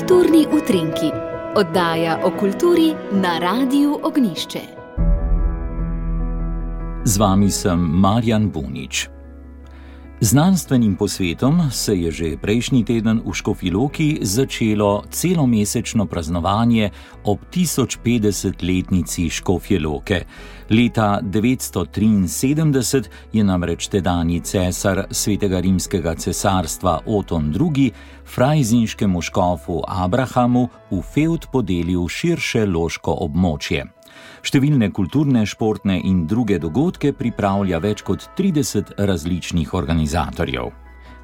Kulturni utrinki, oddaja o kulturi na Radiu Ognišče. Z vami sem Marjan Bunič. Znanstvenim posvetom se je že prejšnji teden v Škofiloki začelo celomesečno praznovanje ob 1050-letnici Škofjeloke. Leta 973 je namreč tedajni cesar svetega rimskega cesarstva Oton II. frajzinskemu škofu Abrahamu v feud podelil širše loško območje. Številne kulturne, športne in druge dogodke pripravlja več kot 30 različnih organizatorjev.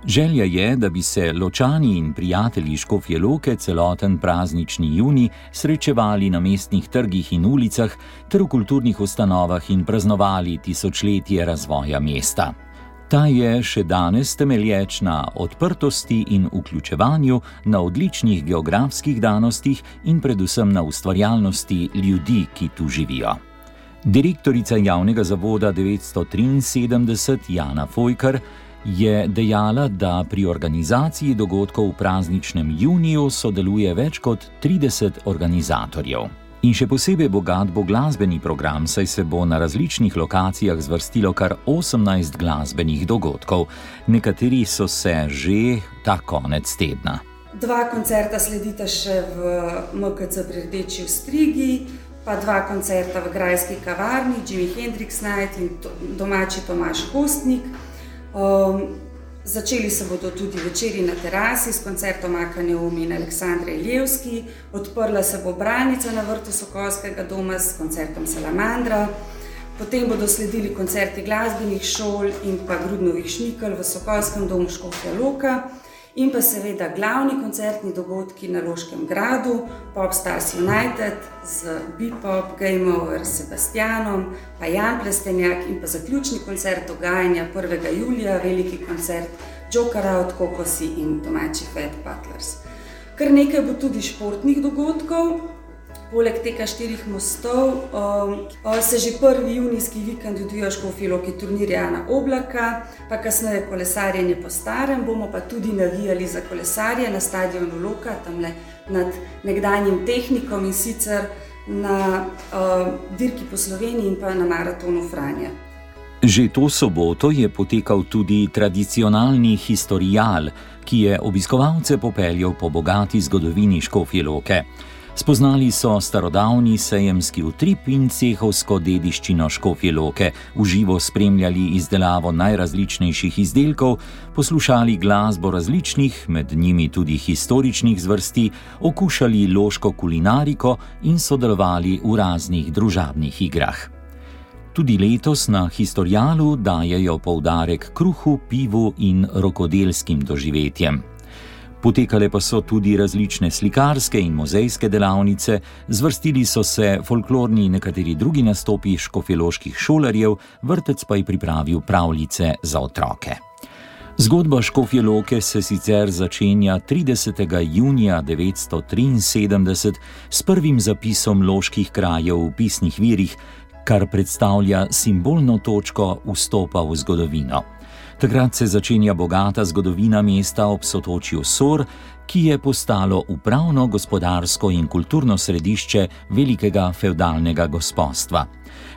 Želja je, da bi se ločani in prijatelji Škofje Loke celoten praznični juni srečevali na mestnih trgih in ulicah ter v kulturnih ustanovah in praznovali tisočletje razvoja mesta. Ta je še danes temelječ na odprtosti in vključevanju, na odličnih geografskih danostih in predvsem na ustvarjalnosti ljudi, ki tu živijo. Direktorica javnega zavoda 973 Jana Fojkar je dejala, da pri organizaciji dogodkov v prazničnem juniju sodeluje več kot 30 organizatorjev. In še posebej bogat bo glasbeni program, saj se bo na različnih lokacijah zvrstilo kar 18 glasbenih dogodkov, nekateri so se že ta konec tedna. Dva koncerta sledita še v MKC pri Rdeči v Strigi, pa dva koncerta v Grajski kavarni, Jimi Hendrix Night in domači Tomaš Kostnik. Um, Začeli se bodo tudi večeri na terasi s koncertom Akane Umi in Aleksandre Iljevski, odprla se bo branica na vrtu Sokolskega doma s koncertom Salamandra, potem bodo sledili koncerti glasbenih šol in pa Grudnovih šnikl v Sokolskem domu Škofja Loka in pa seveda glavni koncertni dogodki na Loškem gradu, Pop Stars United z Bebop, Game Over, Sebastianom, pa Jan Plestenjak in pa zaključni koncert dogajanja 1. julija, veliki koncert Jokera od Kokosi in domači Fat Butlers. Kar nekaj bo tudi športnih dogodkov, Poleg tega štirih mostov um, se že prvi junijski vikend odvija škofilo, ki turnirja na oblaka, pa kasneje kolesarjenje po starem, bomo pa tudi navijali za kolesarje na stadionu Loka, tam le nad nekdanjim tehnikom in sicer na uh, dirki po Sloveniji in pa na maratonu Franja. Že to soboto je potekal tudi tradicionalni historijal, ki je obiskovalce popeljal po bogati zgodovini Škofje Loke. Spoznali so starodavni sejemski utrip in cehovsko dediščino Škofje Loke, uživo spremljali izdelavo najrazličnejših izdelkov, poslušali glasbo različnih, med njimi tudi historičnih zvrsti, okušali loško kulinariko in sodelovali v raznih družabnih igrah. Tudi letos na historijalu dajejo poudarek kruhu, pivu in rokodelskim doživetjem. Potekale pa so tudi različne slikarske in muzejske delavnice, zvrstili so se folklorni in nekateri drugi nastopi škofeloških šolarjev, vrtec pa je pripravil pravljice za otroke. Zgodba Škofjeloke se sicer začenja 30. junija 973 s prvim zapisom loških krajev v pisnih virih, kar predstavlja simbolno točko vstopa v zgodovino. Takrat se začenja bogata zgodovina mesta ob sotočju Sor, ki je postalo upravno, gospodarsko in kulturno središče velikega feudalnega gospodstva.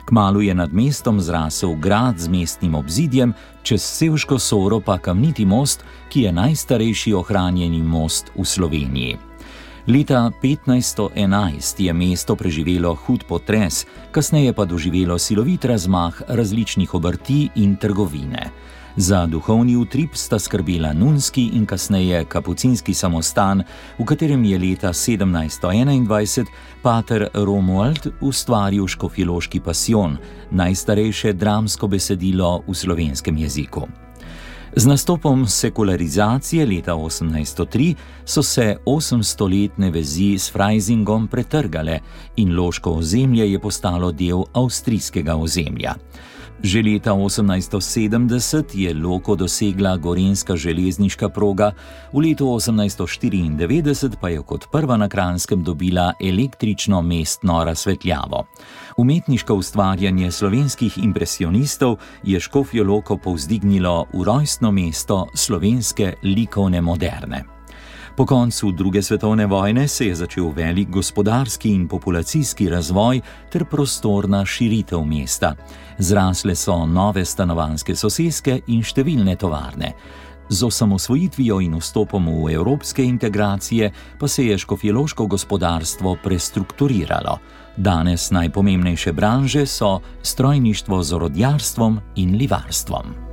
Kmalu je nad mestom zrasel grad z mestnim obzidjem, čez Sevško Soro pa kamniti most, ki je najstarejši ohranjeni most v Sloveniji. Leta 1511 je mesto preživelo hud potres, kasneje pa doživelo silovit razmah različnih obrti in trgovine. Za duhovni utrip sta skrbela Nunski in kasneje Kapucinski samostan, v katerem je leta 1721 pater Romuald ustvaril škofiloški pasion, najstarejše dramsko besedilo v slovenskem jeziku. Z nastopom sekularizacije leta 1803 so se 800-letne vezi s Freisingom pretrgale in loško ozemlje je postalo del avstrijskega ozemlja. Že leta 1870 je Loko dosegla gorenska železniška proga, v letu 1894 pa je kot prva na Kranskem dobila električno mestno razsvetljavo. Umetniško ustvarjanje slovenskih impresionistov je Škofijo Loko povzdignilo v rojstno mesto slovenske likovne moderne. Po koncu druge svetovne vojne se je začel velik gospodarski in populacijski razvoj ter prostorna širitev mesta. Zrasle so nove stanovanske soseske in številne tovarne. Z osamosvojitvijo in vstopom v evropske integracije pa se je škofjeloško gospodarstvo prestrukturiralo. Danes najpomembnejše branže so strojništvo z orodjarstvom in livarstvom.